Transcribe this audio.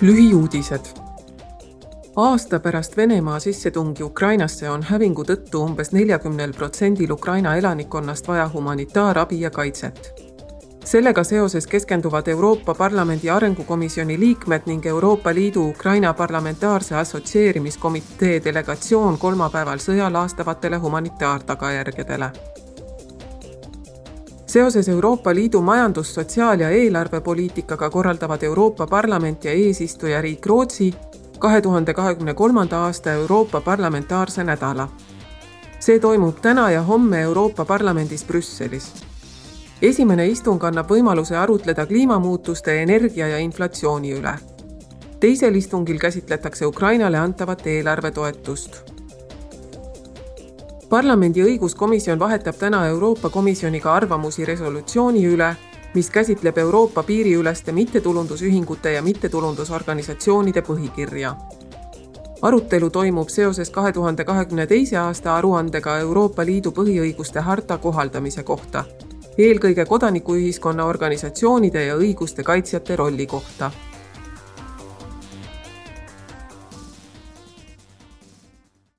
lühiuudised. aasta pärast Venemaa sissetungi Ukrainasse on hävingu tõttu umbes neljakümnel protsendil Ukraina elanikkonnast vaja humanitaarabi ja kaitset. sellega seoses keskenduvad Euroopa Parlamendi Arengukomisjoni liikmed ning Euroopa Liidu Ukraina Parlamentaarse Assotsieerimiskomitee delegatsioon kolmapäeval sõja laastavatele humanitaartagajärgedele seoses Euroopa Liidu majandus-, sotsiaal- ja eelarvepoliitikaga korraldavad Euroopa Parlament ja eesistujariik Rootsi kahe tuhande kahekümne kolmanda aasta Euroopa Parlamentaarse nädala. see toimub täna ja homme Euroopa Parlamendis Brüsselis. esimene istung annab võimaluse arutleda kliimamuutuste, energia ja inflatsiooni üle. teisel istungil käsitletakse Ukrainale antavat eelarvetoetust parlamendi õiguskomisjon vahetab täna Euroopa Komisjoniga arvamusi resolutsiooni üle, mis käsitleb Euroopa piiriüleste mittetulundusühingute ja mittetulundusorganisatsioonide põhikirja. arutelu toimub seoses kahe tuhande kahekümne teise aasta aruandega Euroopa Liidu põhiõiguste harta kohaldamise kohta, eelkõige kodanikuühiskonna organisatsioonide ja õiguste kaitsjate rolli kohta